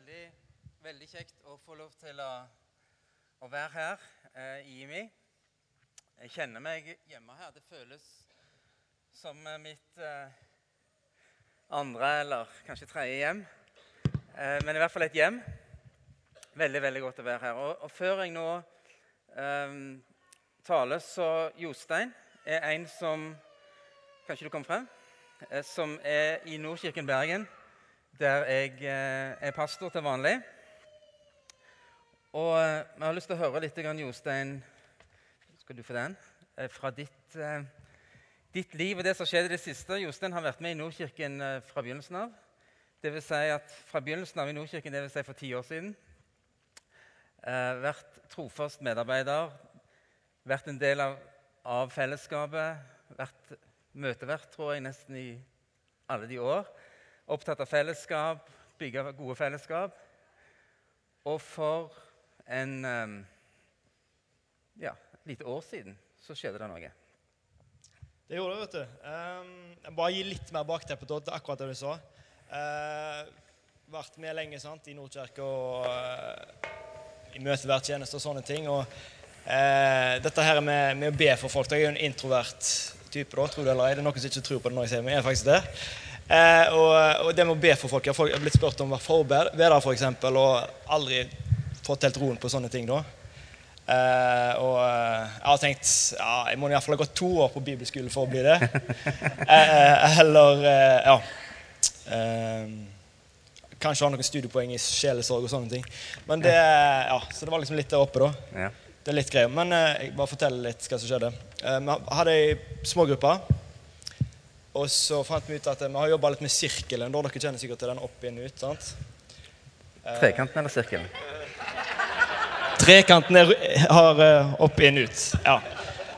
veldig, veldig kjekt å få lov til å, å være her eh, i IMI. Jeg kjenner meg hjemme her. Det føles som eh, mitt eh, andre eller kanskje tredje hjem. Eh, men i hvert fall et hjem. Veldig, veldig godt å være her. Og, og før jeg nå eh, taler, så Jostein er en som Kanskje du kom frem? Eh, som er i Nordkirken Bergen der jeg eh, er pastor til vanlig. Og eh, vi har lyst til å høre litt, Jostein, skal du få den, eh, fra ditt, ditt, liv og det som skjedde i det siste. Jostein har vært med i Nordkirken fra begynnelsen av. Det vil si at fra begynnelsen av i Nordkirken, det vil si for ti år siden. Vært trofast medarbeider, vært en del av, av fellesskapet, vært møtevert, tror jeg, nesten i alle de år opptatt av fellesskap, bygge gode fellesskap. Og for en um, ja, lite år siden så skjedde det noe. Det gjorde det, vet du. Um, jeg bare gi litt mer bakteppe til akkurat det du sa. Uh, vært med lenge sant, i Nordkirka og uh, i tjeneste og sånne ting. Og uh, dette her med, med, å be for folk Jeg er jo en introvert type, da, tror du eller ei. Det er noen som ikke tror på det når jeg sier men jeg er faktisk det. Eh, og, og, det med å be for folk Jeg har blitt spurt om å være forbeder, f.eks., for og aldri fått helt roen på sånne ting. da. Eh, og eh, jeg har tenkt ja, jeg må i hvert fall ha gått to år på bibelskole for å bli det. Eh, eh, eller eh, ja Kanskje ha noen studiepoeng i sjelesorg og sånne ting. Men det, ja, Så det var liksom litt der oppe, da. Ja. Det er litt greier. Men jeg bare forteller litt hva som skjedde. vi hadde ei smågruppe og så fant vi ut at vi har jobba litt med sirkelen. da Dere kjenner sikkert til den opp inn ut. sant? Trekanten eller sirkelen? Trekanten er, har uh, opp inn ut. Ja.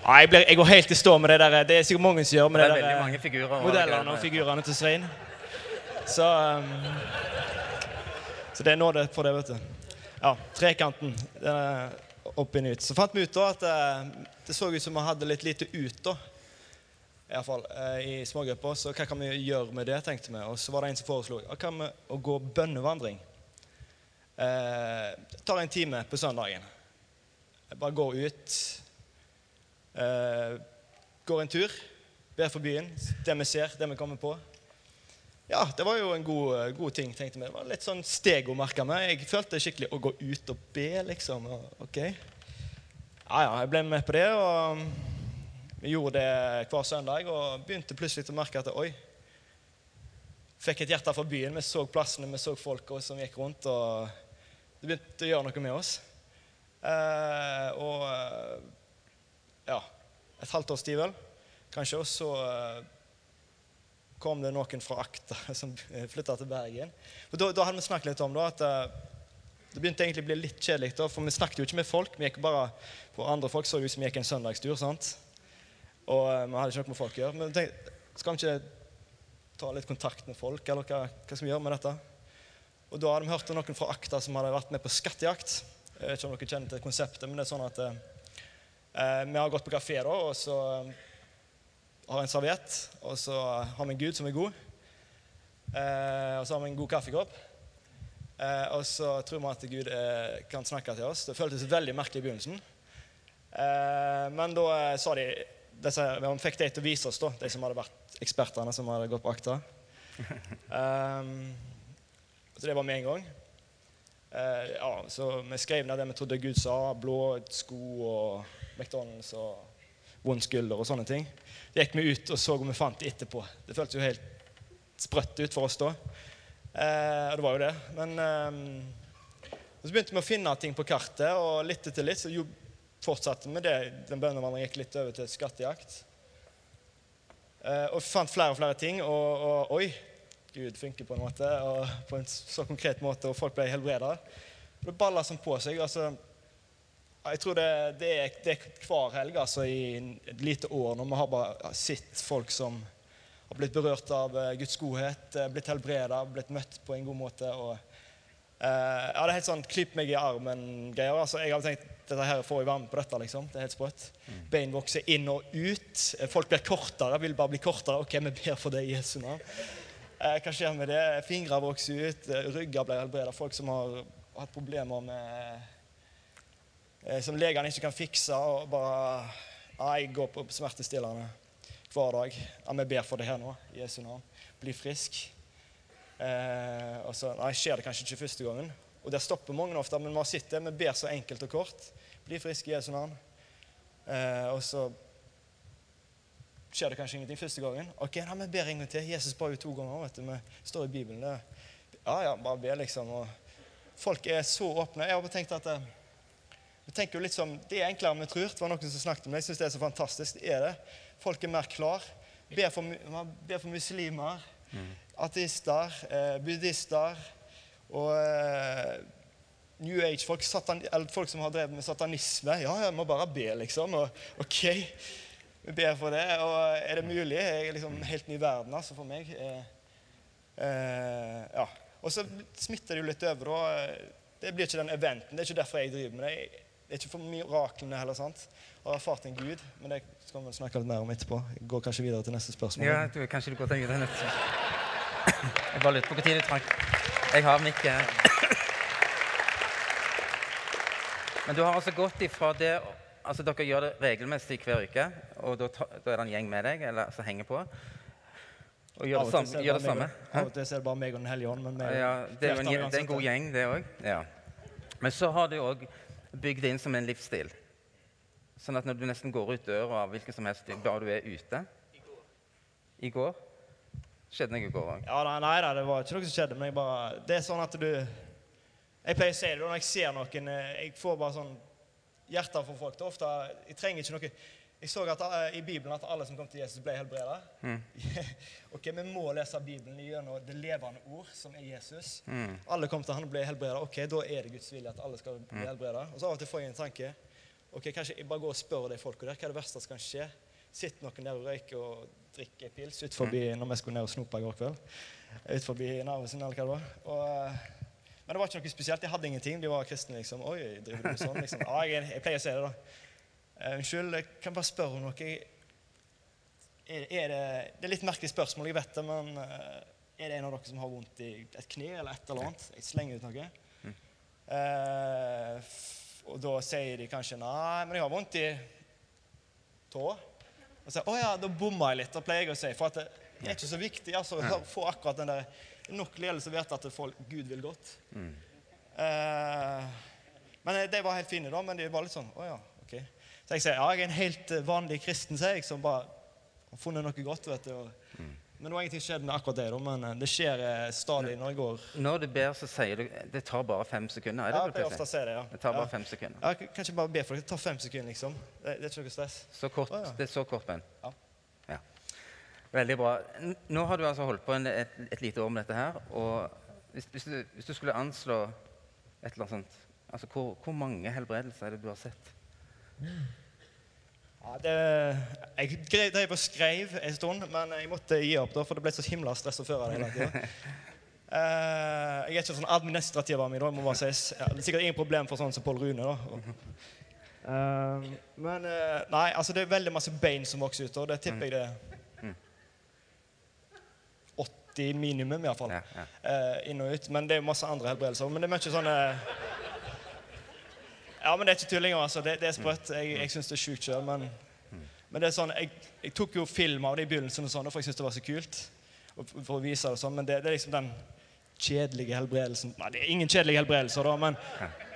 ja jeg, blir, jeg, går helt i stå med det der. Det er sikkert mange som gjør med det, det der, figurer, modellene og figurene til Svein. Så Så det er nåde for det, vet du. Ja, trekanten. Den er opp inn ut. Så fant vi ut da at det så ut som vi hadde litt lite ut. da i, hvert fall, eh, i smågrupper. Så hva kan vi gjøre med det, tenkte vi. Og så var det en som foreslo hva vi å gå bønnevandring. Eh, tar en time på søndagen. Bare går ut. Eh, går en tur. Ber for byen. Det vi ser, det vi kommer på. Ja, det var jo en god, god ting, tenkte vi. Det var litt sånn steg å merke meg. Jeg følte skikkelig å gå ut og be, liksom. Ok. Ja, ja, jeg ble med på det. og vi gjorde det hver søndag og begynte plutselig å merke at oi Fikk et hjerte for byen. Vi så plassene, vi så folka som gikk rundt. og Det begynte å gjøre noe med oss. Eh, og ja Et halvt års tid, vel, kanskje. Og så eh, kom det noen fra Akta som flytta til Bergen. Og da, da, hadde vi snakket litt om da, at eh, det begynte egentlig å bli litt kjedelig. Da, for vi snakket jo ikke med folk. vi gikk bare, For andre folk så det ut som vi gikk en søndagstur. sant? Og eh, vi hadde ikke noe med folk å gjøre. Men tenkte, skal vi ikke ta litt kontakt med folk, eller hva, hva skal vi gjøre med dette? Og da hadde vi hørt om noen fra Akta som hadde vært med på skattejakt. Jeg vet ikke om dere kjenner til konseptet, men det er sånn at eh, eh vi har gått på kafé da, og så har har en serviett, og så har vi en gud som er god. Eh, og så har vi en god kaffekopp. Eh, og så tror vi at Gud kan snakke til oss. Det føltes veldig merkelig i begynnelsen. men da sa de disse, vi fikk de til å vise oss, da, de som hadde vært ekspertene som hadde gått på akta. Um, så det var med en gang. Uh, ja, så vi skrev ned det vi trodde Gud sa. Blå sko og McDonald's og vond skulder og sånne ting. Så gikk vi ut og så om vi fant det etterpå. Det føltes jo helt sprøtt ut for oss da. Uh, og det var jo det. Men um, så begynte vi å finne ting på kartet, og litt etter litt så jo fortsatte med det. Den bønnevandringen gikk litt over til skattejakt. Eh, og fant flere og flere ting. Og, og, oi, Gud funker på en måte, og på en så konkret måte, og folk ble helbreda. Det balla som på seg. altså jeg tror det, det, er, det, er, hver helg altså, i et lite år når vi har bare sett folk som har blitt berørt av eh, Guds godhet, eh, blitt helbreda, blitt møtt på en god måte. og eh, ja, Det er helt sånn klyp meg i armen-greier. altså Jeg hadde tenkt dette her får jeg være med på dette. liksom. Det er helt sprøtt. Mm. Bein vokser inn og ut. Folk blir kortere, vil bare bli kortere. Ok, vi ber for det i Jesu navn. Eh, hva skjer med det? Fingre vokser ut, eh, rygger blir helbredet. Folk som har hatt problemer med eh, Som legene ikke kan fikse, og bare ja, Jeg går på smertestillende hver dag. Ja, vi ber for det her nå, i Jesu navn. Bli frisk. Eh, og så Nei, skjer det kanskje ikke første gangen. Og der stopper mange ofte, men vi har sett det. Vi ber så enkelt og kort. Bli frisk i Jesu navn. Eh, og så skjer det kanskje ingenting første gangen. Ok, nei, vi ber en gang til. Jesus ba jo to ganger. vet du, Vi står i Bibelen. Det. Ja, ja, bare be, liksom. Og folk er så åpne. Jeg har bare tenkt at eh, vi tenker jo litt som, Det er enklere enn vi tror. Det var noen som snakket om det. Jeg syns det er så fantastisk. Det er det. Folk er mer klar. Ber for, man ber for muslimer, ateister, eh, buddhister og eh, New Age-folk folk som har drevet med satanisme. Ja, jeg må bare be, liksom. Og, OK, vi ber for det. Og er det mulig? Jeg er liksom helt ny verden, altså, for meg. Eh, eh, ja. Og så smitter det jo litt over. da. Det blir ikke den eventen. Det er ikke derfor jeg driver med det. Det er ikke for miraklene heller. sant? Jeg har erfart en Gud, men det skal vi snakke litt mer om etterpå. Jeg går kanskje videre til neste spørsmål. Ja, du, kanskje du går til en neste. Jeg bare lurte på når du trakk. Jeg har mikket. Men du har altså gått ifra det Altså, dere gjør det regelmessig hver uke, og da, da er det en gjeng med deg eller, som henger på. Og gjør det samme. Gjør det det samme. Av og til er det bare meg og Den hellige ånd. Men vi Ja, det er en, det er en god gjeng, det òg. Ja. Men så har du òg bygd det inn som en livsstil. Sånn at når du nesten går ut døra av hvilken som helst bare du er ute I går? Skjedde noe i går òg. Ja, nei, nei det var ikke noe som skjedde, men jeg bare Det er sånn at du Jeg pleier å si det når jeg ser noen eh, Jeg får bare sånn hjerter for folk. Det er ofte Jeg trenger ikke noe Jeg så at, eh, i Bibelen at alle som kom til Jesus, ble helbreda. Mm. ok, Vi må lese Bibelen gjennom det levende ord, som er Jesus. Mm. Alle kom til han og ble helbreda. Ok, da er det Guds vilje at alle skal bli helbreda. Og så av og til får jeg en tanke. Ok, Kanskje jeg bare går og spør de folka der hva er det verste som kan skje. Sitter noen der og røyker og drikker pils ut forbi når vi skulle ned og snope i går kveld. Ut forbi Narvesen, eller hva det var. Og, eh, men det var ikke noe spesielt. Jeg hadde ingenting. De var kristne, liksom. Oi, driver du med sånn? Liksom. Ja, jeg, jeg pleier å si det, da. Eh, unnskyld, jeg kan bare spørre om noe. Jeg- Er, er det, det er litt merkelig spørsmål, jeg vet det, men eh, er det en av dere som har vondt i et kne eller et eller annet? Jeg slenger ut noe. Eh, f- og da sier de kanskje nei, men jeg har vondt i tå. Og så, å ja, da bomma jeg litt, da pleier jeg å si. For at det er ikke så viktig altså, å få akkurat den der Nok ledelse vet at folk, Gud vil godt. Eh, men de var helt fine, da. Men de var litt sånn Å ja, ok. Så jeg sier ja, jeg er en helt eh, vanlig kristen, sier jeg, som bare har funnet noe godt. vet du. Og, Men det var ingenting skjedd med akkurat det. da, Men eh, det skjer eh, stadig når jeg går. Når du ber, så sier du det tar bare fem sekunder. Er det Ja, det jeg pleier pleier ofte å å si? si det, ja. Det tar bare ja. fem sekunder. Ja, jeg kan ikke bare be for dere. Det tar fem sekunder, liksom. Det, det er ikke noe stress. Så kort, Å, ja. Det er så kort Ben. Ja. Veldig bra. Nå har du altså holdt på en, et, et lite år med dette her. og hvis, hvis, du, hvis du skulle anslå et eller annet sånt altså Hvor, hvor mange helbredelser er det du har sett? Ja, det, jeg drev og skrev en stund, men jeg måtte gi opp, da, for det ble så himla stress å føre det hele tida. Uh, jeg er ikke sånn administrativ av meg, da, må bare sies. Ja, det er sikkert ingen problem for sånn som Pål Rune. da. Eh, men uh, nei, altså det er veldig masse bein som vokser ut, og det tipper jeg det 80 minimum, iallfall. Ja, ja. Eh, inn og ut. Men det er jo masse andre helbredelser. Men det er mye sånne Ja, men det er ikke tullinger. Altså. Det, det er sprøtt. Jeg, jeg syns det er sjukt sjøl, men, men det er sånn jeg, jeg tok jo film av det i begynnelsen, og sånn, for jeg syntes det var så kult. Og, for å vise det og sånn, Men det, det er liksom den kjedelige helbredelsen Nei, det er ingen kjedelige helbredelser, da, men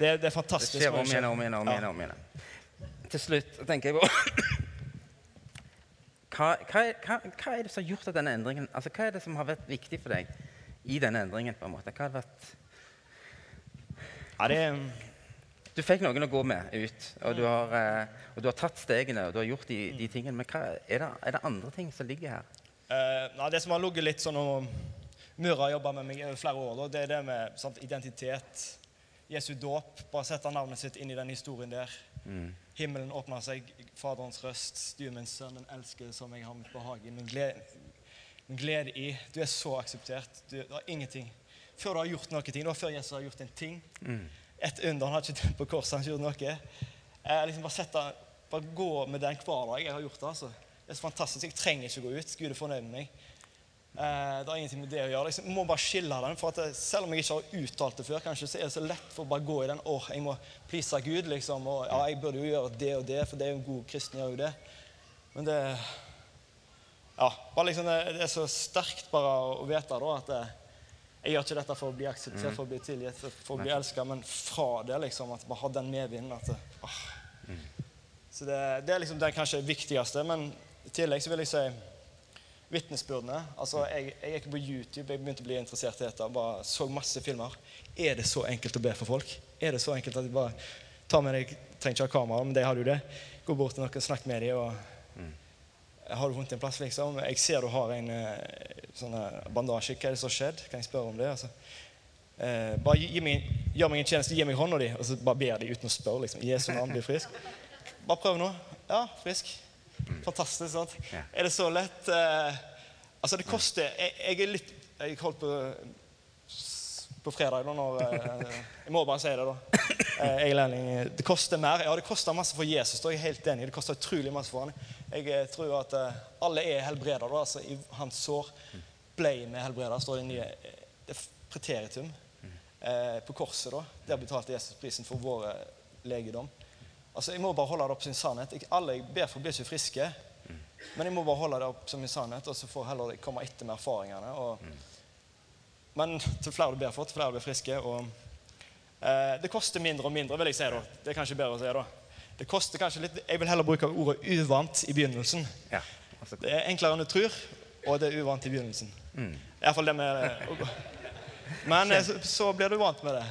det, det er Det skjer om igjen og om igjen. om igjen, og om igjen. Til slutt tenker jeg på hva, hva, hva, hva er det som har gjort at denne endringen altså Hva er det som har vært viktig for deg i denne endringen? på en måte? Hva har vært Ja, det Du fikk noen å gå med ut, og du har, eh, og du har tatt stegene og du har gjort de, de tingene. Men er, det, er det andre ting som ligger her? Uh, nei, det som har ligget litt sånn og Mura har jobba med meg i flere år, det er det med sant, identitet. Jesu dåp. Bare sette navnet sitt inn i den historien der. Himmelen åpner seg, Faderens røst. Du min sønn, den elskede som jeg har mitt behag i. Min glede, min glede i. Du er så akseptert. Du, det er ingenting. Før du har gjort noe, ting, før Jesus har gjort en ting. Et under. Han har ikke dømt på korset, han har ikke gjort noe. Jeg liksom bare, setter, bare gå med den hver dag. Jeg har gjort det, altså. Det er så fantastisk. Jeg trenger ikke gå ut. Gud er fornøyd med meg. Eh, det har ingenting med det å gjøre. Jeg må bare skille den. for at Selv om jeg ikke har uttalt det før, kanskje, så er det så lett for å bare gå i den åh, jeg må please Gud. liksom, og ja, Jeg burde jo gjøre det og det, for det er jo en god kristen gjør jo det. Men det ja, bare liksom, det, det er så sterkt bare å vite da, at eh, jeg gjør ikke dette for å bli akseptert, for å bli tilgitt, for å bli elska, men fra det, liksom, at bare har den medvinden. at det, Så det, det, er liksom det kanskje viktigste. Men i tillegg så vil jeg si vitnesbyrdene. Altså, jeg, jeg gikk på YouTube, jeg begynte å bli interessert i dette. Bare så masse filmer. Er det så enkelt å be for folk? Er det så enkelt at de bare tar med deg Trenger ikke ha kamera, men de har jo det. Gå bort til noen, snakk med dem. og mm. Har du vondt en plass, liksom? Jeg ser du har en eh, sånn bandasje. Hva er det som har skjedd? Kan jeg spørre om det? Altså, eh, bare gi, gi meg, gjør meg en tjeneste, gi meg hånda di, og så bare ber de uten å spørre. liksom, Jesu navn, bli frisk. Bare prøv nå. Ja, frisk. Fantastisk. sant? Ja. Er det så lett? Eh, altså, det koster Jeg, jeg er litt Jeg holdt på på fredag, da, når eh, Jeg må bare si det, da. Eh, jeg lærling, det koster mer. Ja, det koster masse for Jesus. da, jeg er helt enig. Det koster utrolig masse for han. Jeg eh, tror at eh, alle er helbreda. Altså, I hans sår ble vi helbreda, står det i nye Det er preteritum. Eh, på korset, da. Der betalte Jesus prisen for vår legedom. Altså, Jeg må bare holde det opp sin sannhet. Jeg, alle jeg ber for, blir ikke friske. Men jeg må bare holde det opp som min sannhet, og så får heller jeg komme etter med erfaringene. Og, men til flere du ber for, til flere blir friske. Og, eh, det koster mindre og mindre, vil jeg si. da. Det er kanskje bedre å si. da. Det koster kanskje litt Jeg vil heller bruke ordet uvant i begynnelsen. Ja, altså. Det er enklere enn du tror, og det er uvant i begynnelsen. Mm. Iallfall det med Men eh, så, så blir du vant med det.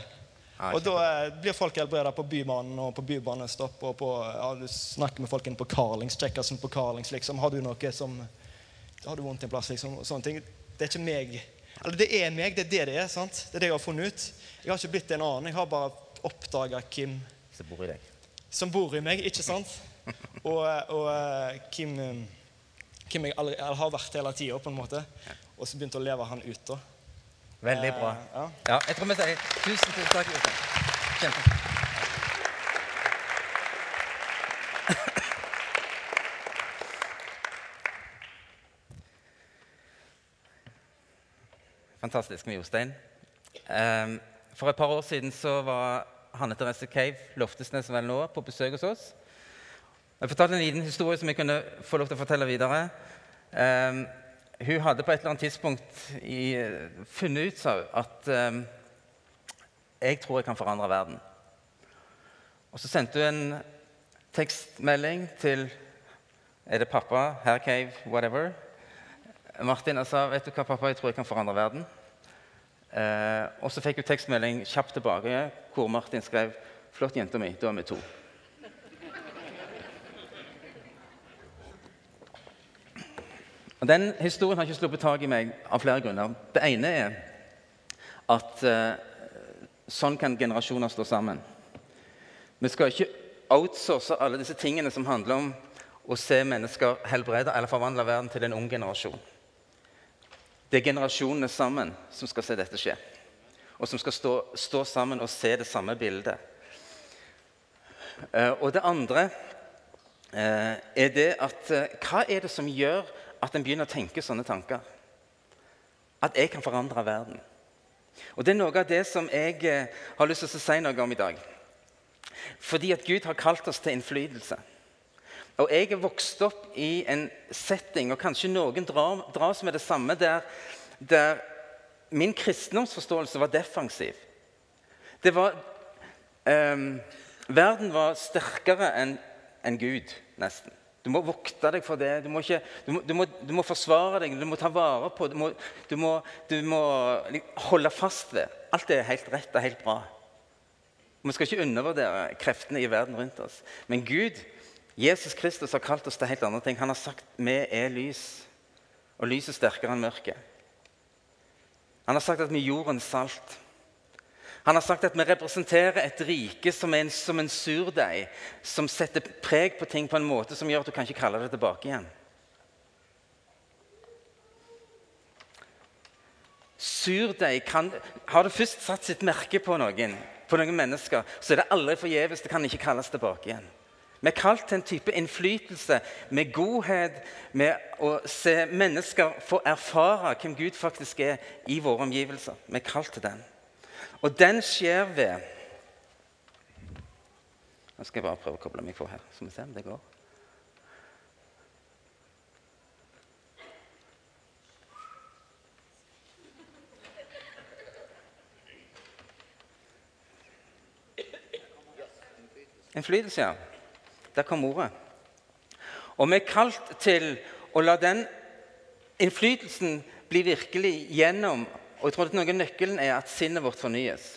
Og da eh, blir folk helbreda på Bybanen og på bybanestopp. og på, ja, Du snakker med folk inne på Carlings, Checkersen på Carlings. liksom. Har du noe som Har du vondt en plass? liksom, og sånne ting. Det er ikke meg. Eller det er meg, det er det det er. sant? Det er det jeg har funnet ut. Jeg har ikke blitt en annen. Jeg har bare oppdaga Kim. Som bor i deg. Som bor i meg, ikke sant? Og, og eh, Kim, Kim jeg aldri, har vært hele tida, på en måte. Og så begynte å leve han ut. da. Veldig bra. Ja. ja jeg tror vi sier tusen, tusen takk. Kjempe. Fantastisk med Jostein. Um, for et par år siden så var Hanne Therese Cave Loftesnes vel nå på besøk hos oss. Jeg fortalte en liten historie som jeg kunne få lov til å fortelle videre. Hun hadde på et eller annet tidspunkt i, funnet ut at um, jeg tror jeg kan forandre verden. Og Så sendte hun en tekstmelding til er det pappa, Hair Cave, whatever. Martin og sa vet du hva, pappa, jeg tror jeg kan forandre verden. Uh, og så fikk hun tekstmelding kjapt tilbake hvor Martin skrev flott jenta mi, da er vi to. Og Den historien har ikke sluppet tak i meg av flere grunner. Det ene er at uh, sånn kan generasjoner stå sammen. Vi skal ikke outsource alle disse tingene som handler om å se mennesker helbrede eller forvandle verden til en ung generasjon. Det er generasjonene sammen som skal se dette skje. Og som skal stå, stå sammen og se det samme bildet. Uh, og det andre uh, er det at Hva er det som gjør at en begynner å tenke sånne tanker. At jeg kan forandre verden. Og Det er noe av det som jeg eh, har lyst til å si noe om i dag. Fordi at Gud har kalt oss til innflytelse. Og Jeg er vokst opp i en setting, og kanskje noen drar, dras med det samme, der, der min kristendomsforståelse var defensiv. Det var um, Verden var sterkere enn en Gud, nesten. Du må vokte deg for det. Du må, ikke, du må, du må, du må forsvare deg, du må ta vare på det. Du må, holde fast ved. Alt er helt rett og helt bra. Vi skal ikke undervurdere kreftene i verden rundt oss. Men Gud, Jesus Kristus, har kalt oss til helt andre ting. Han har sagt vi er lys, og lyset er sterkere enn mørket. Han har sagt at vi er jordens salt. Han har sagt at vi representerer et rike som, en, som en surdeig, som setter preg på ting på en måte som gjør at du kan ikke kalle det tilbake igjen. Surdeig kan Har det først satt sitt merke på noen, på noen mennesker, så er det aldri forgjeves. Det kan ikke kalles tilbake igjen. Vi er kalt til en type innflytelse med godhet, med å se mennesker få erfare hvem Gud faktisk er i våre omgivelser. Vi er kalt til den. Og den skjer ved Nå skal jeg bare prøve å koble meg på her, så vi ser om det går. Innflytelse, ja. Der kom ordet. Og vi er kalt til å la den innflytelsen bli virkelig gjennom Og jeg tror at noe av nøkkelen er at sinnet vårt fornyes.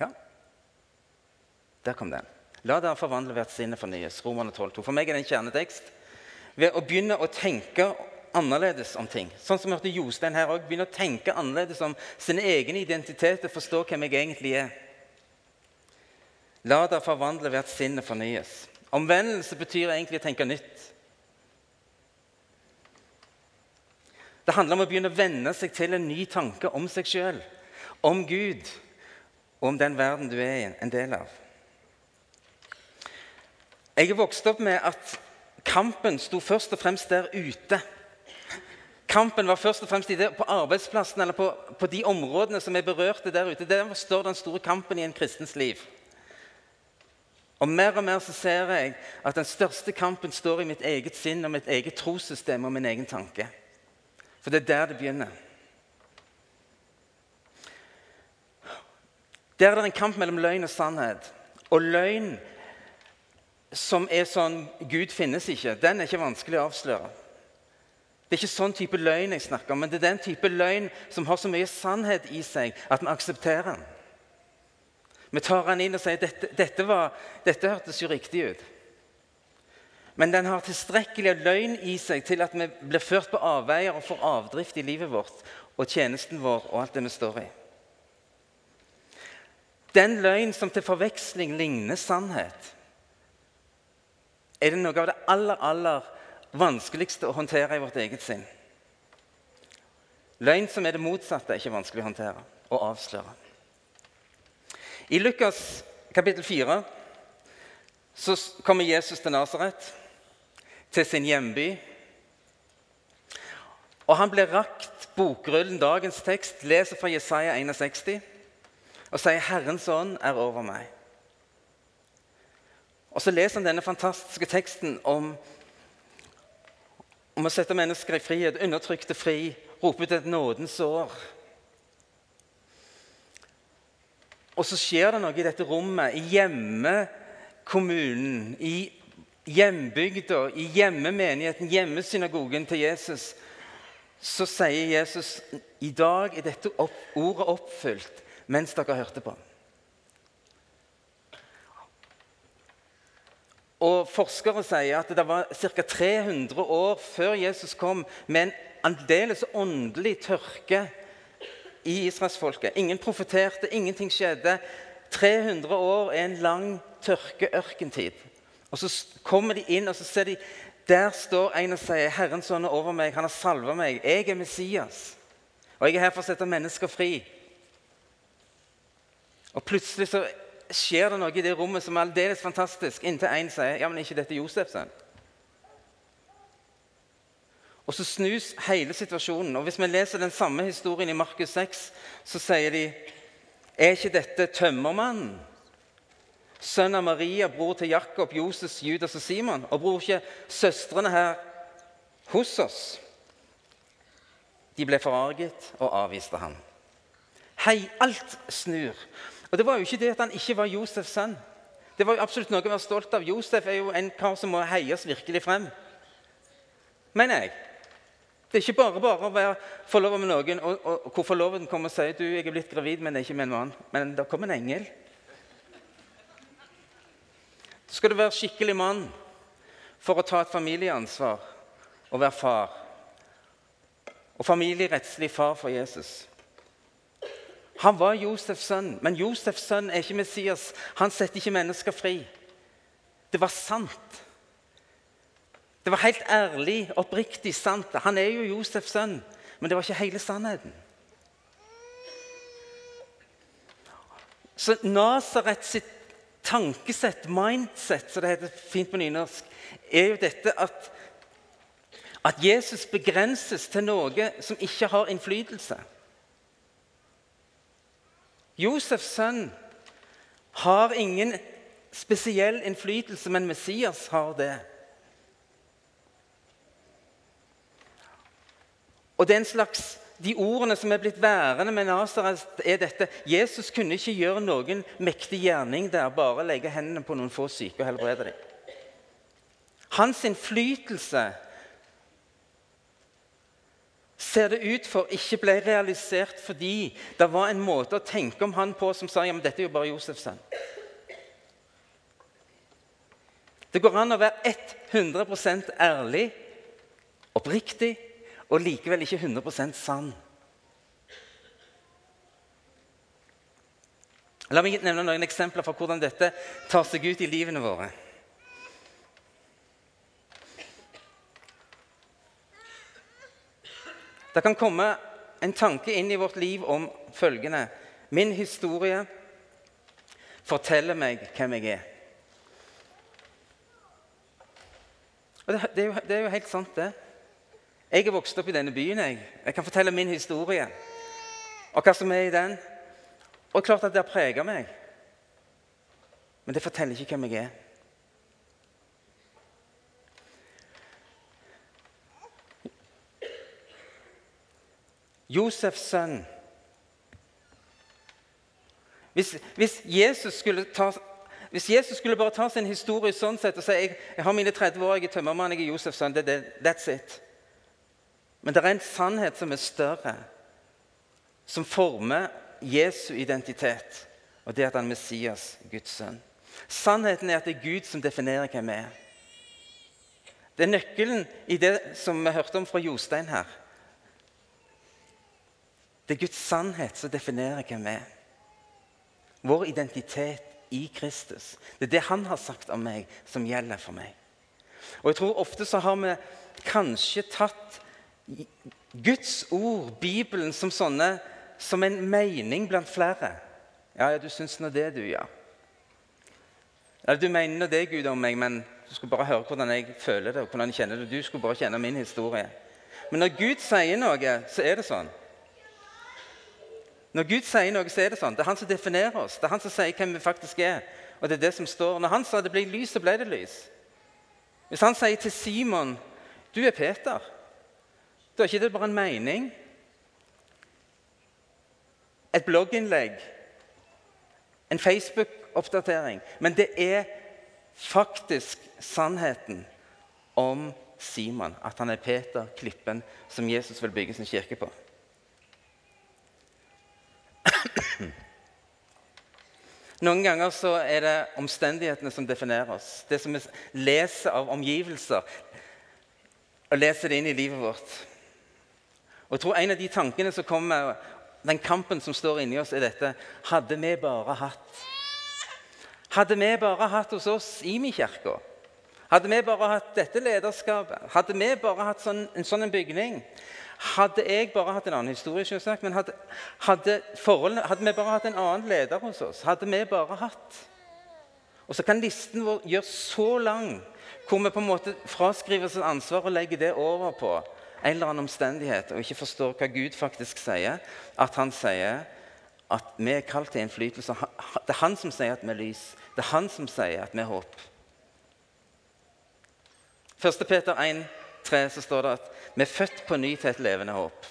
Ja. Der kom den. La dere forvandle ved at sinnet fornyes. Romerne 12,2. For meg er det en kjernetekst. Ved å begynne å tenke annerledes om ting. Sånn som vi hørte Jostein her også, Begynne å tenke annerledes om sin egen identitet og forstå hvem jeg egentlig er. La dere forvandle ved at sinnet fornyes. Omvendelse betyr egentlig å tenke nytt. Det handler om å begynne å venne seg til en ny tanke om seg sjøl, om Gud og om den verden du er en del av. Jeg er vokst opp med at kampen sto først og fremst der ute. Kampen var først og fremst på arbeidsplassen eller på, på, de områdene som er berørte der ute. Der står den store kampen i en kristens liv. Og Mer og mer så ser jeg at den største kampen står i mitt eget sinn og mitt eget trossystem og min egen tanke. For det er der det begynner. Der er det en kamp mellom løgn og sannhet. Og løgn som er sånn Gud finnes ikke, den er ikke vanskelig å avsløre. Det er ikke sånn type løgn jeg snakker om, men det er den type løgn som har så mye sannhet i seg at vi aksepterer den. Vi tar den inn og sier dette, dette, dette hørtes jo riktig ut. Men den har tilstrekkelig løgn i seg til at vi blir ført på avveier og får avdrift i livet vårt og tjenesten vår og alt det vi står i. Den løgn som til forveksling ligner sannhet, er det noe av det aller, aller vanskeligste å håndtere i vårt eget sinn. Løgn som er det motsatte, er ikke vanskelig å håndtere og avsløre. I Lukas kapittel 4 så kommer Jesus til Nasaret, til sin hjemby. Og han blir rakt bokrullen, dagens tekst, leser fra Jesaja 61 og sier 'Herrens ånd er over meg'. Og Så leser han denne fantastiske teksten om om å sette mennesker i frihet, undertrykte fri, rope ut et nådens år. Og så skjer det noe i dette rommet, i hjemmekommunen, i hjembygda, i hjemmemenigheten, hjemmesynagogen til Jesus. Så sier Jesus i dag er dette opp, ordet oppfylt mens dere hørte på. Og Forskere sier at det var ca. 300 år før Jesus kom, med en aldeles åndelig tørke i israelsfolket. Ingen profeterte, ingenting skjedde. 300 år er en lang tørke-ørkentid. Og Så kommer de inn og så ser de, der står en og sier 'Herrens ånd er over meg, han har salva meg. Jeg er Messias, og jeg er her for å sette mennesker fri.' Og Plutselig så skjer det noe i det rommet som er aldeles fantastisk, inntil en sier ja, men ikke dette Josef sønn. Og så snus hele situasjonen. Og Hvis vi leser den samme historien i Markus 6, så sier de Er ikke dette tømmermannen? Sønn av Maria, bror til Jakob, Joses, Judas og Simon? Og bror ikke søstrene her hos oss? De ble forarget og avviste ham. Hei, alt snur. Og Det var jo ikke det at han ikke var Josefs sønn. Det var jo absolutt noe å være stolt av. Josef er jo en kar som må heies virkelig frem. Mener jeg. Det er ikke bare bare å være forlova med noen og, og, hvor forloveden kommer og sier du, jeg er blitt gravid, men det er ikke med en mann. Men det kommer en engel. Så skal du være skikkelig mann for å ta et familieansvar og være far. Og familierettslig far for Jesus. Han var Josefs sønn, men Josefs sønn er ikke Messias. Han setter ikke mennesker fri. Det var sant. Det var helt ærlig, oppriktig sant. Han er jo Josefs sønn, men det var ikke hele sannheten. Så Nazaret sitt tankesett, mindset, som det heter fint på nynorsk, er jo dette at, at Jesus begrenses til noe som ikke har innflytelse. Josefs sønn har ingen spesiell innflytelse, men Messias har det. Og det er en slags de ordene som er blitt værende med Nasaret, er dette Jesus kunne ikke gjøre noen mektig gjerning der, bare legge hendene på noen få syke og helbrede dem. Hans innflytelse ser det ut for ikke ble realisert fordi det var en måte å tenke om han på som sa ja, men dette er jo bare Josefs sønn. Det går an å være 100% ærlig, oppriktig og likevel ikke 100% sann. La meg nevne noen eksempler for hvordan dette tar seg ut i livene våre. Det kan komme en tanke inn i vårt liv om følgende Min historie forteller meg hvem jeg er. Og det, det, er jo, det er jo helt sant, det. Jeg er vokst opp i denne byen. Jeg Jeg kan fortelle min historie og hva som er i den. Og klart at det har prega meg. Men det forteller ikke hvem jeg er. Josefs sønn. Hvis, hvis, Jesus skulle ta, hvis Jesus skulle bare ta sin historie sånn sett og si jeg, jeg har mine 30 år, jeg er tømmermann, jeg er Josefs sønn, det, det, that's it. Men det er en sannhet som er større, som former Jesu identitet. Og det er at han er Messias, Guds sønn. Sannheten er at det er Gud som definerer hvem vi er. Det er nøkkelen i det som vi hørte om fra Jostein her. Det er Guds sannhet som definerer hvem vi er. Vår identitet i Kristus. Det er det han har sagt om meg, som gjelder for meg. Og jeg tror Ofte så har vi kanskje tatt Guds ord, Bibelen, som, sånne, som en mening blant flere. Ja, ja, du syns nå det, du, ja. ja. Du mener nå det, Gud, om meg, men du skulle bare høre hvordan jeg føler det. og hvordan jeg kjenner det. Du skulle bare kjenne min historie. Men når Gud sier noe, så er det sånn. Når Gud sier noe, så er det sånn. Det er han som definerer oss. Det er han som sier hvem vi faktisk er. Og det er det som står. Når han sa det ble lys, så ble det lys. Hvis han sier til Simon du er Peter da er ikke det bare en mening, et blogginnlegg, en Facebook-oppdatering. Men det er faktisk sannheten om Simon, at han er Peter, klippen som Jesus vil bygge sin kirke på. Noen ganger så er det omstendighetene som definerer oss. Det som vi leser av omgivelser, og leser det inn i livet vårt. Og jeg tror En av de tankene som kommer, den kampen som står inni oss, er dette. Hadde vi bare hatt. Hadde vi bare hatt hos oss i kirka Hadde vi bare hatt dette lederskapet, hadde vi bare hatt sånn, en sånn bygning. Hadde jeg bare hatt en annen historie, selvsagt, men hadde, hadde, hadde, vi bare hatt en annen leder hos oss? Hadde vi bare hatt? Og så kan listen vår gjøre så lang hvor vi på en måte fraskriver oss ansvar og legger det over på en eller annen omstendighet og ikke forstår hva Gud faktisk sier, at han sier at vi er kalt til innflytelse. Det er han som sier at vi er lys. Det er han som sier at vi er håp. 1. Peter 1, 3, så står det at vi er født på ny til et levende håp.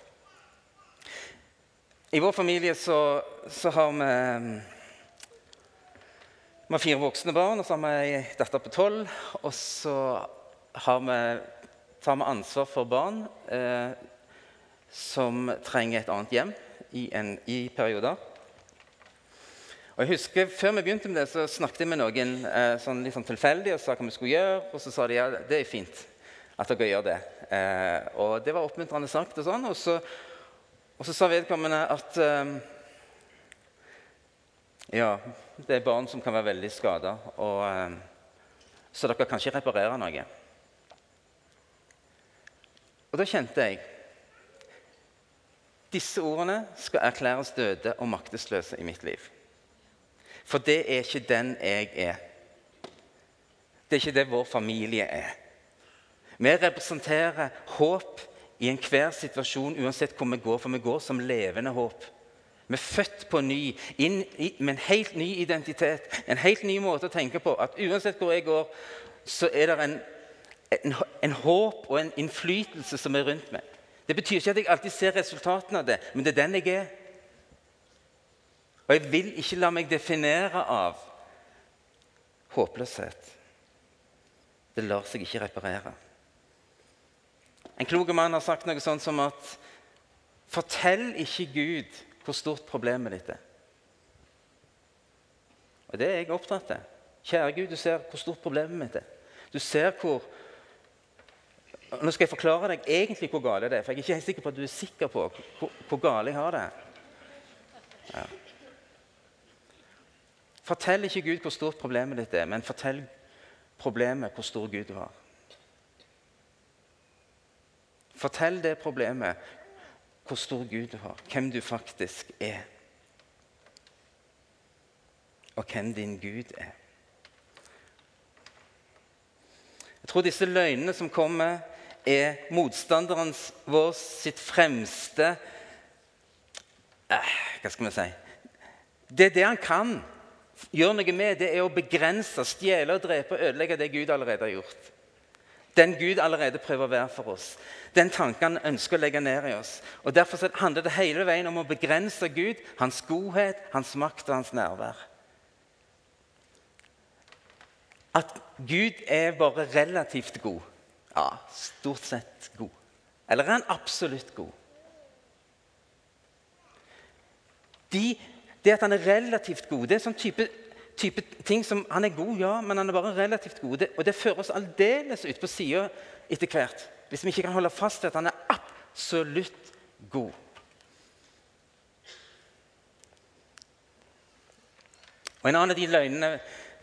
I vår familie så, så har vi vi har fire voksne barn, og så har vi ei datter på tolv. Og så har vi tar vi ansvar for barn eh, som trenger et annet hjem i, en, i, perioder. Og jeg husker Før vi begynte med det, så snakket jeg med noen eh, sånn, litt sånn tilfeldig og sa hva vi skulle gjøre. Og så sa de ja, det er fint at dere gjør det. Eh, og det var oppmuntrende sagt. Og sånn, og så, og så sa vedkommende at eh, ja, det er barn som kan være veldig skada, eh, så dere kan ikke reparere noe. Og da kjente jeg disse ordene skal erklæres døde og maktesløse i mitt liv. For det er ikke den jeg er. Det er ikke det vår familie er. Vi representerer håp i enhver situasjon, uansett hvor vi går, for vi går som levende håp. Vi er født på ny, inn i, med en helt ny identitet, en helt ny måte å tenke på. At uansett hvor jeg går, så er det en, en, en håp og en innflytelse som er rundt meg. Det betyr ikke at jeg alltid ser resultatene av det, men det er den jeg er. Og jeg vil ikke la meg definere av håpløshet. Det lar seg ikke reparere. En klok mann har sagt noe sånt som at Fortell ikke Gud hvor stort problemet ditt er. Og Det er jeg opptatt av. Kjære Gud, du ser hvor stort problemet mitt er. Du ser hvor Nå skal jeg forklare deg egentlig hvor gale det er. For jeg er ikke helt sikker på at du er sikker på hvor, hvor gale jeg har det. Ja. Fortell ikke Gud hvor stort problemet ditt er, men fortell problemet hvor stor Gud du har. Fortell det problemet hvor stor Gud du har, hvem du faktisk er. Og hvem din Gud er. Jeg tror disse løgnene som kommer, er motstanderen vår sitt fremste eh, Hva skal vi si Det er det han kan gjøre noe med, det er å begrense, stjele, drepe og ødelegge det Gud allerede har gjort. Den Gud allerede prøver å være for oss. Den tanken han ønsker å legge ned i oss. Og Derfor handler det hele veien om å begrense Gud, hans godhet, hans makt og hans nærvær. At Gud er bare relativt god. Ja, stort sett god. Eller er han absolutt god? De, det at han er relativt god, det er sånn type type ting som Han er god, ja, men han er bare relativt god. Og det fører oss aldeles ut på sida etter hvert. Hvis vi ikke kan holde fast til at han er absolutt god. Og En annen av de løgnene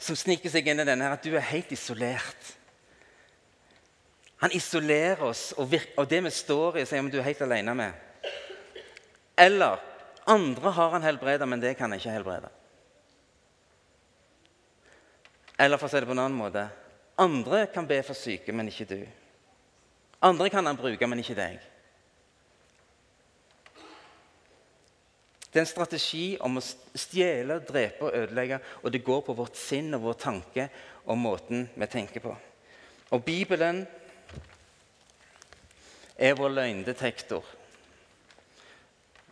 som sniker seg inn i denne, er at du er helt isolert. Han isolerer oss og, og det vi står i, sier om du er helt alene med. Eller andre har han helbreda, men det kan han ikke helbrede. Eller for å si det på en annen måte andre kan be for syke, men ikke du. Andre kan han bruke, men ikke deg. Det er en strategi om å stjele, drepe og ødelegge. Og det går på vårt sinn og vår tanke og måten vi tenker på. Og Bibelen er vår løgndetektor.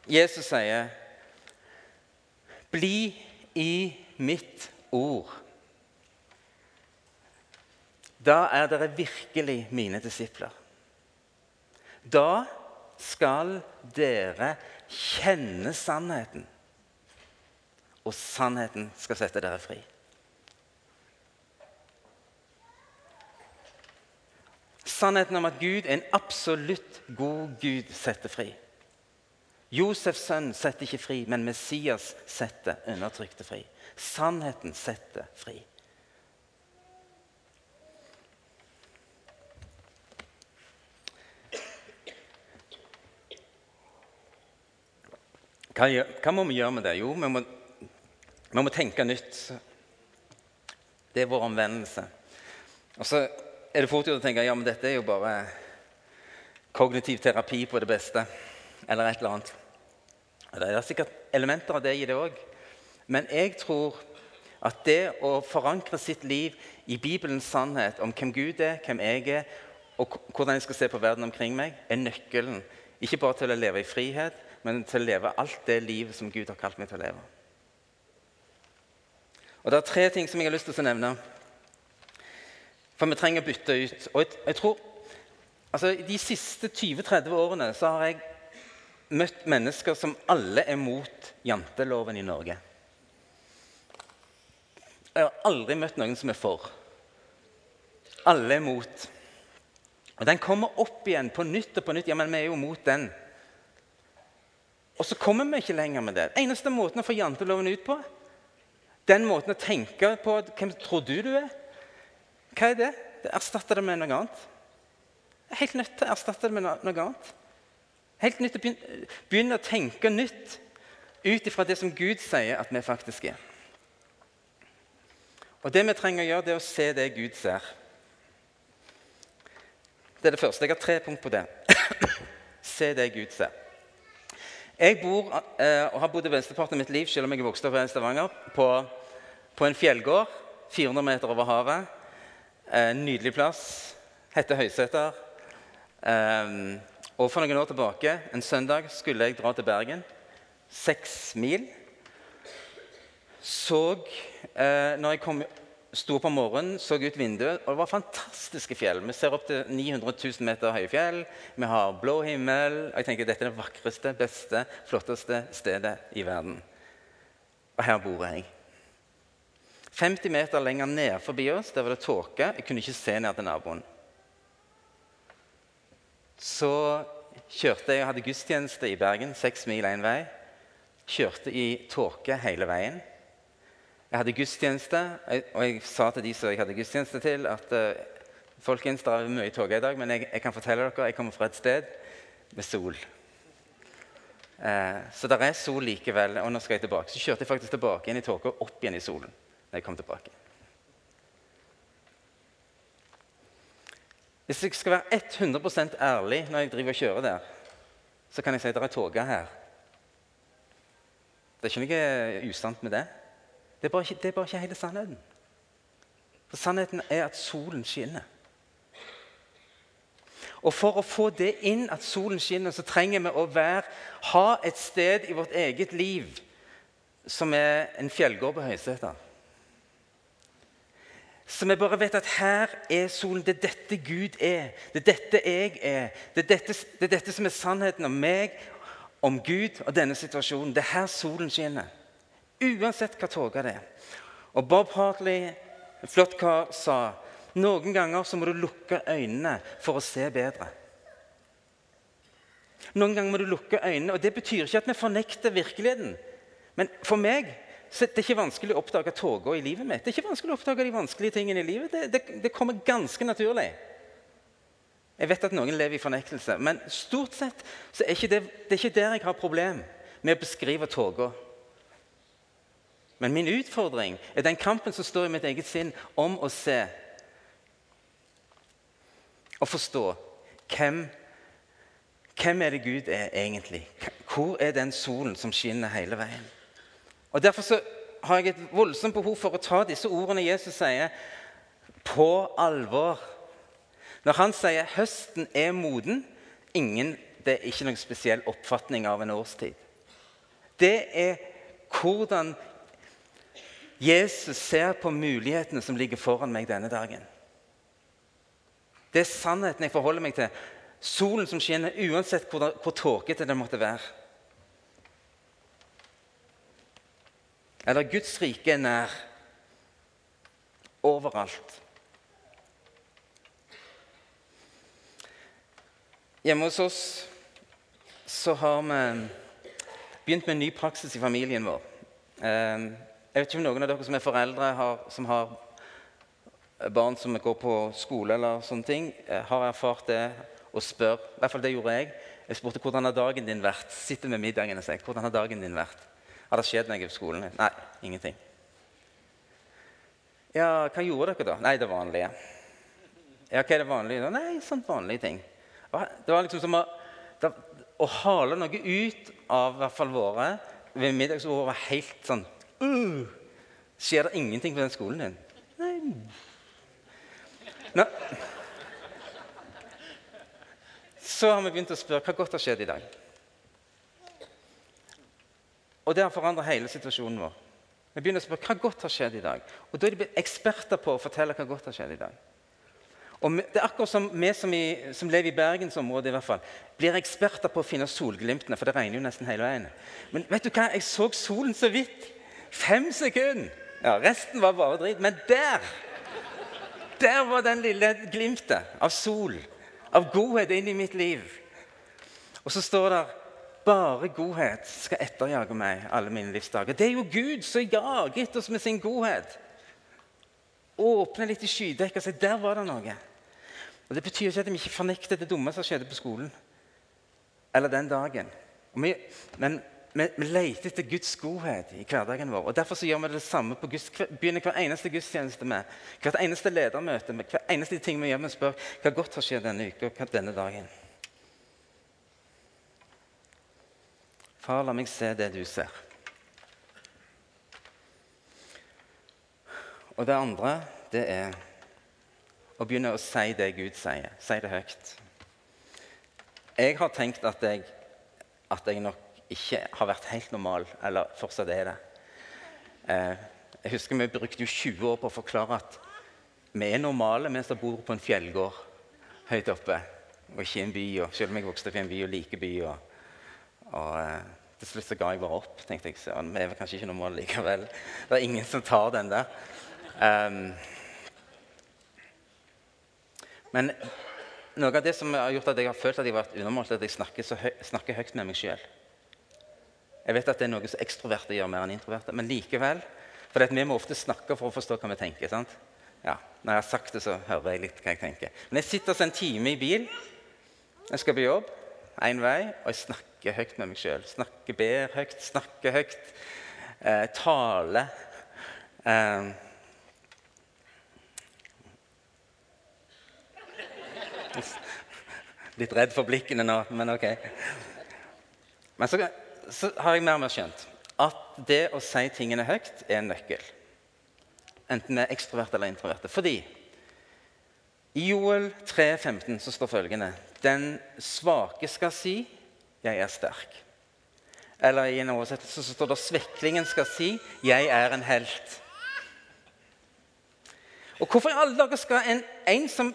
Jesus sier, 'Bli i mitt ord'. Da er dere virkelig mine disipler. Da skal dere kjenne sannheten, og sannheten skal sette dere fri. Sannheten om at Gud er en absolutt god Gud, setter fri. Josefs sønn setter ikke fri, men Messias setter undertrykte fri. Sannheten setter fri. Hva, må vi gjøre med det? Jo, vi må, vi må tenke nytt. Det er vår omvendelse. Og så er det fort gjort å tenke ja, men dette er jo bare kognitiv terapi på det beste. Eller et eller annet. Det er sikkert elementer av det i det òg. Men jeg tror at det å forankre sitt liv i Bibelens sannhet om hvem Gud er, hvem jeg er, og hvordan jeg skal se på verden omkring meg, er nøkkelen. Ikke bare til å leve i frihet, men til å leve alt det livet som Gud har kalt meg til å leve. Og Det er tre ting som jeg har lyst til å nevne. For vi trenger å bytte ut. Og jeg, jeg tror, altså De siste 20-30 årene så har jeg møtt mennesker som alle er mot janteloven i Norge. Jeg har aldri møtt noen som er for. Alle er mot. Og Den kommer opp igjen på nytt og på nytt. Ja, men vi er jo mot den. Og så kommer vi ikke lenger med det. Eneste måten å få janteloven ut på, den måten å tenke på Hvem tror du du er? Hva er det? det erstatter det med noe annet. Helt nødt til å erstatte det med noe annet. Helt nytt å begynne, begynne å tenke nytt ut ifra det som Gud sier at vi faktisk er. Og det vi trenger å gjøre, det er å se det Gud ser. Det er det første. Jeg har tre punkt på det. se det Gud ser. Jeg bor, eh, og har bodd i venstreparten av mitt liv, selv om jeg er vokst opp i Stavanger, på, på en fjellgård 400 meter over havet. En nydelig plass. Heter Høyseter. Um, og For noen år tilbake, en søndag, skulle jeg dra til Bergen. Seks mil. Så uh, når jeg kom, sto om morgenen, så ut vinduet, og det var fantastiske fjell. Vi ser opp til 900 000 meter høye fjell. Vi har blå himmel. og jeg tenker Dette er det vakreste, beste, flotteste stedet i verden. Og her bor jeg. 50 meter lenger ned forbi oss der var det tåke. Jeg kunne ikke se ned til naboen. Så kjørte jeg og hadde gudstjeneste i Bergen, seks mil én vei. Kjørte i tåke hele veien. Jeg hadde gudstjeneste, og jeg sa til de som jeg hadde gudstjeneste til, at uh, folkens, det er mye tåke i dag, men jeg, jeg, kan fortelle dere jeg kommer fra et sted med sol. Eh, så det er sol likevel. Og nå skal jeg tilbake. Så kjørte jeg faktisk tilbake inn i tåka opp igjen i solen jeg kom tilbake. Hvis jeg skal være 100% ærlig når jeg driver og kjører der, så kan jeg si at det er tåke her. Det er ikke noe usant med det. Det er bare ikke, det er bare ikke hele sannheten. For sannheten er at solen skinner. Og For å få det inn, at solen skinner, så trenger vi å være, ha et sted i vårt eget liv som er en fjellgård på Høyseter. Så vi bare vet at her er solen. Det er dette Gud er. Det er dette jeg er. Det er dette, det er dette som er sannheten om meg, om Gud og denne situasjonen. Det er her solen skinner. Uansett hva tåka det er. Og Bob Hartley, en flott kar, sa noen ganger så må du lukke øynene for å se bedre. Noen ganger må du lukke øynene, og Det betyr ikke at vi fornekter virkeligheten. Men for meg så det er ikke vanskelig å oppdage tåka i livet mitt. Det er ikke vanskelig å oppdage de vanskelige tingene i livet. Det, det, det, kommer ganske naturlig. Jeg vet at noen lever i fornektelse, men stort sett så er ikke det, det er ikke der jeg har problem med å beskrive tåka. Men min utfordring er den kampen som står i mitt eget sinn om å se og forstå hvem, hvem er det Gud er egentlig. Hvor er den solen som skinner hele veien? Og Derfor har jeg et voldsomt behov for å ta disse ordene Jesus sier, på alvor. Når han sier 'høsten er moden', ingen, det er ikke noen spesiell oppfatning av en årstid. Det er hvordan Jesus ser på mulighetene som ligger foran meg denne dagen. Det er sannheten jeg forholder meg til. Solen som skinner, uansett hvor, hvor tåkete det måtte være. Eller Guds rike er nær. Overalt. Hjemme hos oss så har vi begynt med en ny praksis i familien vår. Ehm, jeg vet ikke om noen av dere som er foreldre, har, som har barn som går på skole, eller sånne ting, eh, har erfart det og spør. I hvert fall det gjorde jeg. Jeg spurte hvordan har dagen din vært. Sitter med middagen og sier hvordan har dagen din vært. Har det skjedd noe på skolen? Nei, ingenting. Ja, hva gjorde dere da? Nei, det vanlige. Ja, hva er det vanlige? Nei, sånn vanlige ting. Det var liksom som å, det, å hale noe ut av hvert fall våre ved middagsbordet var helt sånn uh, Skjer det ingenting på den skolen din? Nei. Nå. Så har vi begynt å spørre hva godt har skjedd i dag. Og det har forandra hele situasjonen vår. Vi begynner å spørre hva godt har skjedd i dag. Og da er de blitt eksperter på å fortelle hva godt har skjedd i dag. Og Det er akkurat som vi som, i, som lever i bergensområdet, i hvert fall, blir eksperter på å finne solglimtene, for det regner jo nesten hele veien. Men vet du hva? Jeg så solen så vidt. Fem sekunder. Ja, Resten var bare dritt. Men der der var den lille glimtet av sol, av godhet inn i mitt liv. Og så står det bare godhet skal etterjage meg alle mine livsdager. Det er jo Gud som jaget oss med sin godhet. Åpne litt i skydekket og si der var det noe. Og Det betyr ikke at vi ikke fornekter det dumme som skjedde på skolen. Eller den dagen. Vi, men vi, vi leter etter Guds godhet i hverdagen vår. og Derfor gjør vi det samme på Guds, begynner hver eneste gudstjeneste med. Hvert eneste ledermøte med hver eneste ting vi gjør, vi spør hva godt har skjedd denne uka denne dagen. Far, la meg se det du ser. Og det andre, det er å begynne å si det Gud sier. Si det høyt. Jeg har tenkt at jeg, at jeg nok ikke har vært helt normal, eller fortsatt er det. Eh, jeg husker Vi brukte jo 20 år på å forklare at vi er normale, vi som bor på en fjellgård høyt oppe, og ikke i en by. Og selv om jeg vokste opp i en by og liker by. Og, og til slutt så ga jeg bare opp. tenkte jeg, så Vi er kanskje ikke normale likevel. Det er ingen som tar den der. Um, men noe av det som har gjort at jeg har følt at jeg har vært undermålt, er at jeg snakker, høy, snakker høyt med meg sjøl. Jeg vet at det er noe som ekstroverte gjør mer enn introverte, men likevel. For vi må ofte snakke for å forstå hva vi tenker. sant? Ja, Når jeg har sagt det, så hører jeg litt hva jeg tenker. Men jeg sitter altså en time i bil. Jeg skal på jobb én vei, og jeg snakker høyt med meg sjøl. Snakker, ber høyt, snakker høyt. Eh, taler. Eh, Litt redd for blikkene nå, men OK. Men så, så har jeg mer og mer skjønt at det å si tingene høyt er en nøkkel. Enten vi er ekstroverte eller introverte. Fordi i Joel 3,15 så står følgende Den svake skal si 'Jeg er sterk'. Eller i en oversettelse så står det 'Sveklingen skal si 'Jeg er en helt'. Og Hvorfor i alle dager skal en, en som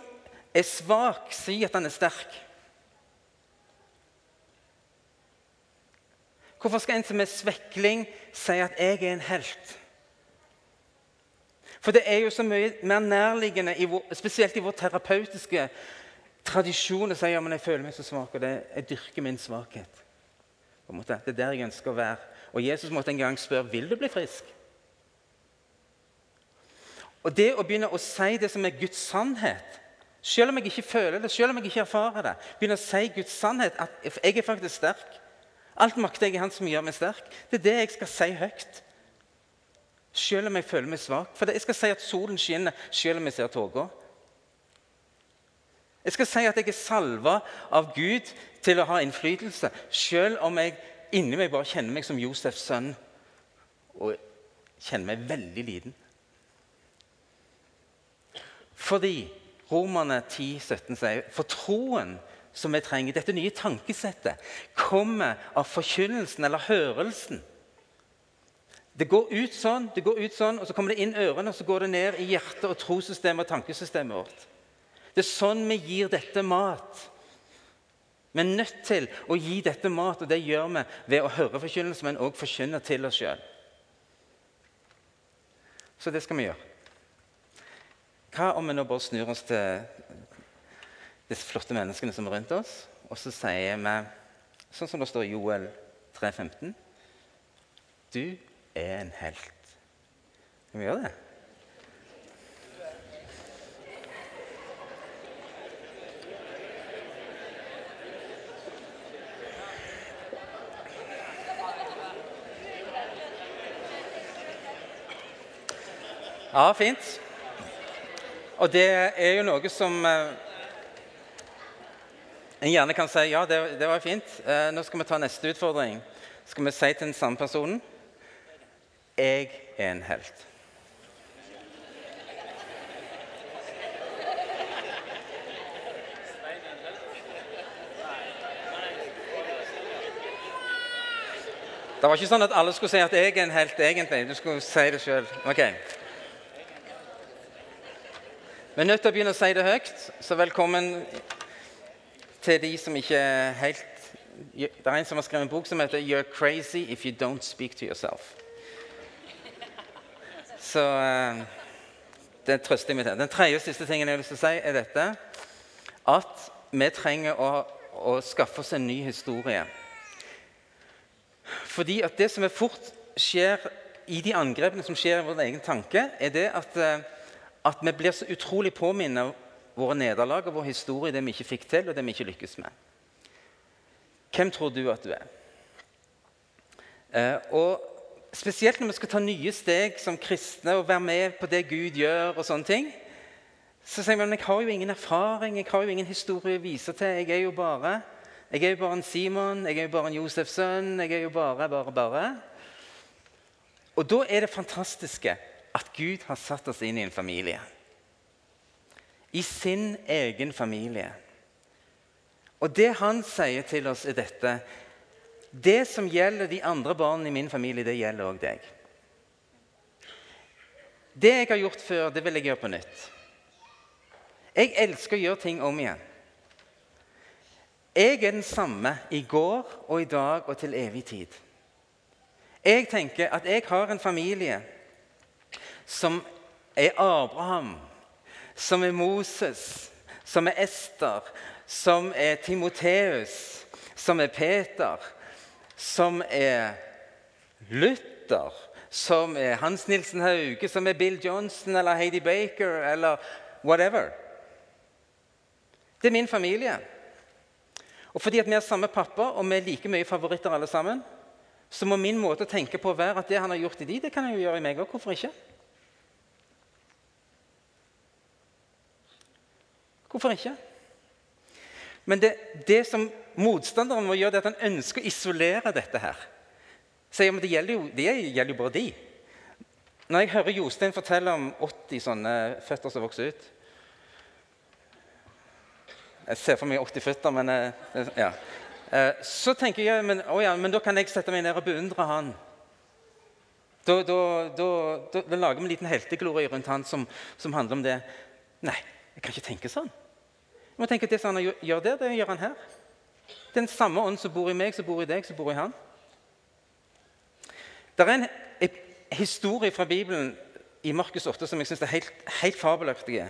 er svak, si at han er sterk? Hvorfor skal en som er svekling, si at 'jeg er en helt'? For det er jo så mye mer nærliggende, spesielt i vår terapeutiske tradisjon, å si at jeg føler meg så svak, og det, jeg dyrker min svakhet. Det er der jeg ønsker å være. Og Jesus måtte en gang spørre vil du bli frisk. Og Det å begynne å si det som er Guds sannhet, selv om jeg ikke føler det, selv om jeg ikke erfarer det, begynne å si Guds sannhet, at jeg er faktisk sterk Alt makter jeg i Han som gjør meg sterk. Det er det jeg skal si høyt. Selv om jeg føler meg svak. For jeg skal si at solen skinner selv om jeg ser tåka. Jeg skal si at jeg er salva av Gud til å ha innflytelse, selv om jeg inni meg bare kjenner meg som Josefs sønn og kjenner meg veldig liten. Fordi Romerne 10, 17 sier for troen som vi trenger, dette nye tankesettet, kommer av forkynnelsen eller hørelsen. Det går ut sånn, det går ut sånn, og så kommer det inn ørene, og så går det ned i hjertet og trossystemet og tankesystemet vårt. Det er sånn vi gir dette mat. Vi er nødt til å gi dette mat, og det gjør vi ved å høre forkynnelse, men òg forkynne til oss sjøl. Så det skal vi gjøre. Hva om vi nå bare snur oss til disse flotte menneskene som er rundt oss. Og så sier vi, sånn som det står i Joel 3,15 Du er en helt. Skal vi gjøre det? Ja, fint. Og det er jo noe som eh, en gjerne kan si ja, det, det var fint. Eh, nå skal vi ta neste utfordring. Skal vi si til den samme personen jeg er en helt. Det var ikke sånn at alle skulle si at jeg er en helt, egentlig. Du skulle si det sjøl. Okay. Vi er nødt til å begynne å si det høyt, så velkommen til de som ikke helt Det er en som har skrevet en bok som heter 'You're crazy if you don't speak to yourself'. Så uh, det trøster jeg meg til. Den tredje og siste tingen jeg har lyst til å si, er dette at vi trenger å, å skaffe oss en ny historie. Fordi at det som fort skjer i de angrepene som skjer i vår egen tanke, er det at, uh, at vi blir så utrolig påminnet våre nederlag og vår historie, det vi ikke fikk til, og det vi ikke lykkes med. Hvem tror du at du er? Eh, og spesielt når vi skal ta nye steg som kristne og være med på det Gud gjør, og sånne ting, så sier vi at jeg har jo ingen erfaring, jeg har jo ingen historie å vise til. Jeg er jo bare jeg er jo bare en Simon, jeg er jo bare en Josefs sønn. Jeg er jo bare, bare, bare. Og da er det fantastiske at Gud har satt oss inn i en familie. I sin egen familie. Og det han sier til oss, er dette Det som gjelder de andre barna i min familie, det gjelder òg deg. Det jeg har gjort før, det vil jeg gjøre på nytt. Jeg elsker å gjøre ting om igjen. Jeg er den samme i går og i dag og til evig tid. Jeg tenker at jeg har en familie som er Abraham, som er Moses, som er Ester, som er Timoteus, som er Peter, som er Luther, som er Hans Nilsen Hauge, som er Bill Johnson eller Heidi Baker eller whatever. Det er min familie. Og fordi at vi har samme pappa og vi er like mye favoritter alle sammen, så må min måte å tenke på være at det han har gjort i de, det kan jeg jo gjøre i meg òg. Hvorfor ikke? Hvorfor ikke? Men det, det som motstanderen må gjøre, det er at han ønsker å isolere dette her. Sier men det gjelder, jo, det gjelder jo bare de. Når jeg hører Jostein fortelle om 80 sånne føtter som vokser ut Jeg ser for meg 80 føtter, men eh, ja. Eh, så tenker jeg men, å ja, men da kan jeg sette meg ned og beundre han. Da, da, da, da lager vi en liten helteglorie rundt han som, som handler om det. Nei, jeg kan ikke tenke sånn. Jeg må tenke at Det som han gjør der, det gjør han her. Den samme ånd som bor i meg, som bor i deg, som bor i han. Det er en, historie fra Bibelen i Markus 8 som jeg syns er helt, helt fabelaktig.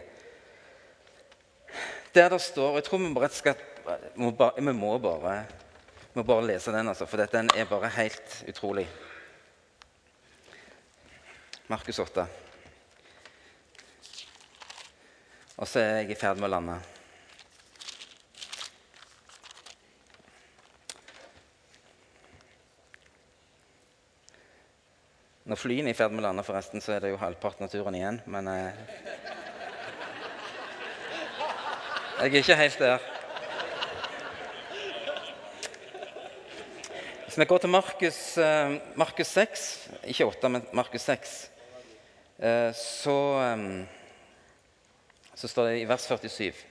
Der det står Jeg tror vi bare skal må bare, Vi må bare, må bare lese den, altså, for den er bare helt utrolig. Markus 8. Og så er jeg i ferd med å lande. Når flyene er i ferd med å lande, forresten, så er det jo halvparten av turen igjen. Men eh, jeg er ikke helt der. Hvis vi går til Markus, eh, Markus 6, ikke 8, men Markus 6, eh, så, eh, så står det i vers 47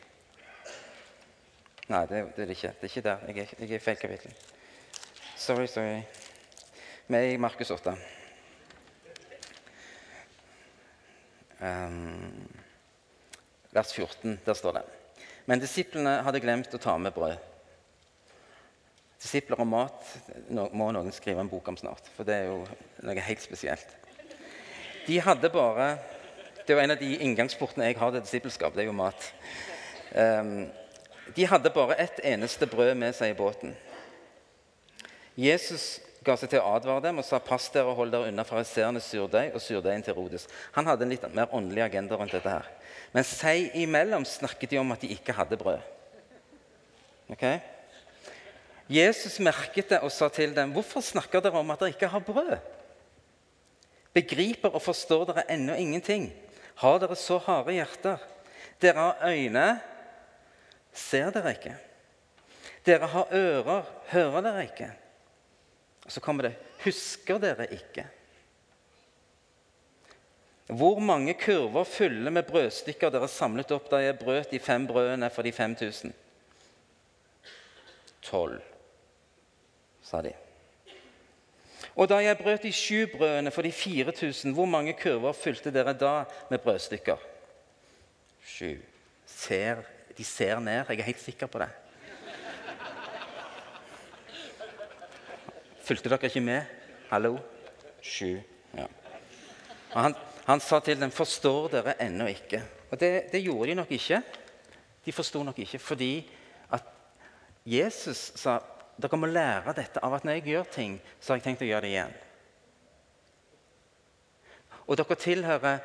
Nei, det, det, er det ikke. Det er ikke der. Jeg er, jeg er i feil kapittel. Sorry, sorry. Vi er i Markus 8. Um, vers 14, der står det. Men disiplene hadde glemt å ta med brød. Disipler og mat må noen skrive en bok om snart, for det er jo noe helt spesielt. De hadde bare Det er jo en av de inngangsportene jeg har til disippelskap. det er jo mat. Um, de hadde bare ett eneste brød med seg i båten. Jesus ga seg til å advare dem og sa pass dere og hold dere unna fariseernes surdeig og surdeigen til Rodes. Han hadde en litt mer åndelig agenda rundt dette. her. Men seg imellom snakket de om at de ikke hadde brød. Ok? Jesus merket det og sa til dem, 'Hvorfor snakker dere om at dere ikke har brød?' 'Begriper og forstår dere ennå ingenting?' 'Har dere så harde hjerter?' 'Dere har øyne, ser dere ikke?' 'Dere har ører, hører dere ikke?' Og så kommer det Husker dere ikke? Hvor mange kurver fulle med brødstykker dere samlet opp da jeg brøt de fem brødene for de 5000? Tolv, sa de. Og da jeg brøt de sju brødene for de 4000, hvor mange kurver fylte dere da med brødstykker? Sju. Ser, de ser ned. Jeg er helt sikker på det. Fulgte dere ikke med? Hallo? Sju. Ja. Han, han, sa til dem, 'Forstår dere ennå ikke?' Og det, det gjorde de nok ikke. De forsto nok ikke fordi at Jesus sa dere må lære dette av at når jeg gjør ting, så har jeg tenkt å gjøre det igjen. Og dere tilhører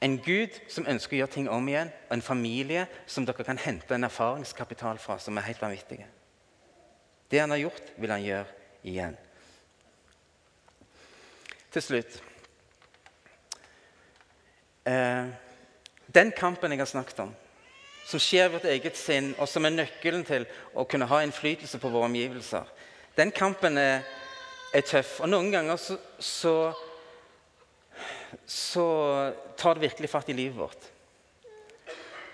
en Gud som ønsker å gjøre ting om igjen, og en familie som dere kan hente en erfaringskapital fra, som er helt vanvittige. Det han har gjort, vil han gjøre igjen. til slutt eh, Den kampen jeg har snakket om, som skjer i vårt eget sinn, og som er nøkkelen til å kunne ha innflytelse på våre omgivelser, den kampen er, er tøff. Og noen ganger så, så, så tar det virkelig fatt i livet vårt.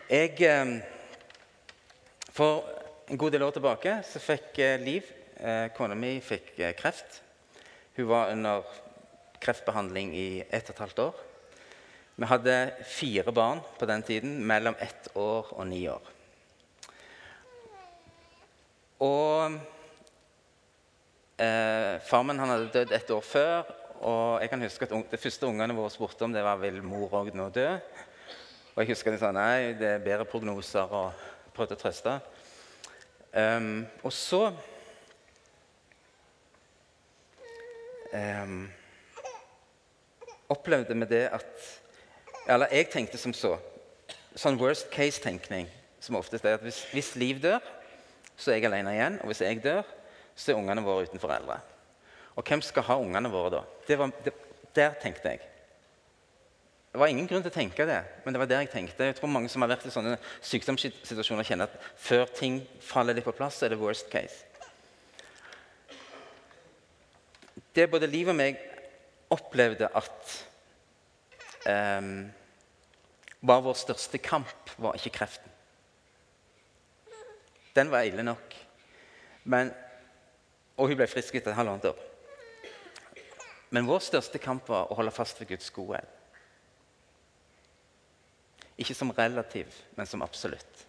Jeg eh, For en god del år tilbake så fikk eh, Liv, eh, kona mi, fikk eh, kreft. Hun var under kreftbehandling i ett og et halvt år. Vi hadde fire barn på den tiden, mellom ett år og ni år. Og eh, Farmen han hadde dødd et år før, og jeg kan huske at det første ungene våre spurte om, det var vil mor òg nå dø. Og jeg husker de sa nei, det er bedre prognoser, og prøvde å trøste. Um, og så um, opplevde vi det at Eller jeg tenkte som så. Sånn worst case-tenkning som oftest er at hvis, hvis Liv dør, så er jeg alene igjen. Og hvis jeg dør, så er ungene våre uten foreldre. Og hvem skal ha ungene våre da? Det var, det, der tenkte jeg. Det var ingen grunn til å tenke det, men det var der jeg tenkte. Jeg tror mange som har vært i sånne sykdomssituasjoner, kjenner at før ting faller litt på plass, så er det worst case. Det både Liv og meg opplevde at um, var vår største kamp, var ikke kreften. Den var ille nok. Men, og hun ble frisk etter halvannet år. Men vår største kamp var å holde fast ved Guds godhet. Ikke som relativ, men som absolutt.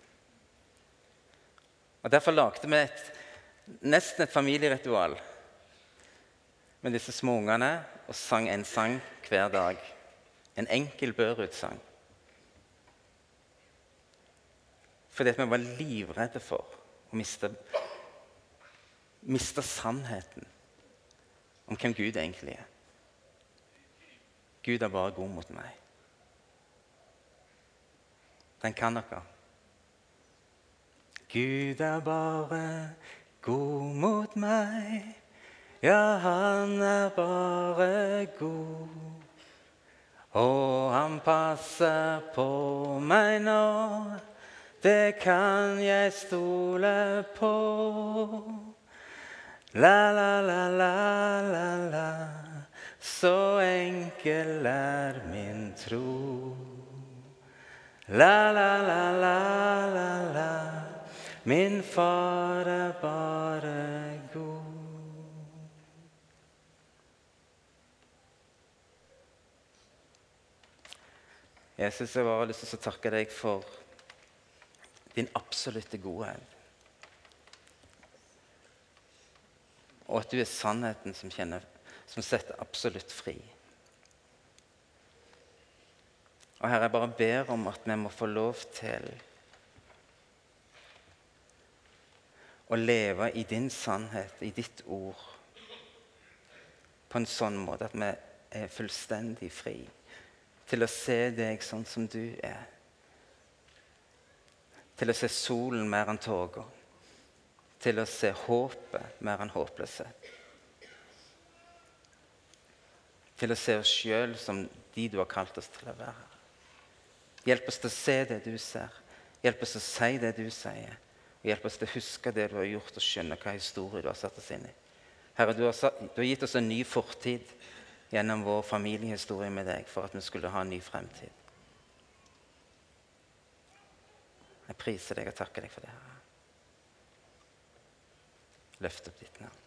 Og Derfor lagde vi et, nesten et familieritual med disse små ungene og sang en sang hver dag. En enkel Børud-sang. Fordi vi var livredde for å miste, miste sannheten om hvem Gud egentlig er. Gud er bare god mot meg. Den kan dere. Gud er bare god mot meg. Ja, han er bare god. Og han passer på meg nå. Det kan jeg stole på. La, la, la, la, la, la. Så enkel er min tro. La, la, la, la, la, la. Min far er bare god. Jesus, jeg har lyst til å takke deg for din absolutte godhet. Og at du er sannheten som, kjenner, som setter absolutt fri. Og Herre, jeg bare ber om at vi må få lov til å leve i din sannhet, i ditt ord, på en sånn måte at vi er fullstendig fri til å se deg sånn som du er til å se solen mer enn tåka, til å se håpet mer enn håpløshet. Til å se oss sjøl som de du har kalt oss til å være. Hjelp oss til å se det du ser. Hjelp oss til å si det du sier. Og hjelp oss til å huske det du har gjort, og skjønne hva historie du har satt oss inn i. Herre, du har, satt, du har gitt oss en ny fortid gjennom vår familiehistorie med deg for at vi skulle ha en ny fremtid. Jeg priser deg og takker deg for det. Løft opp ditt navn.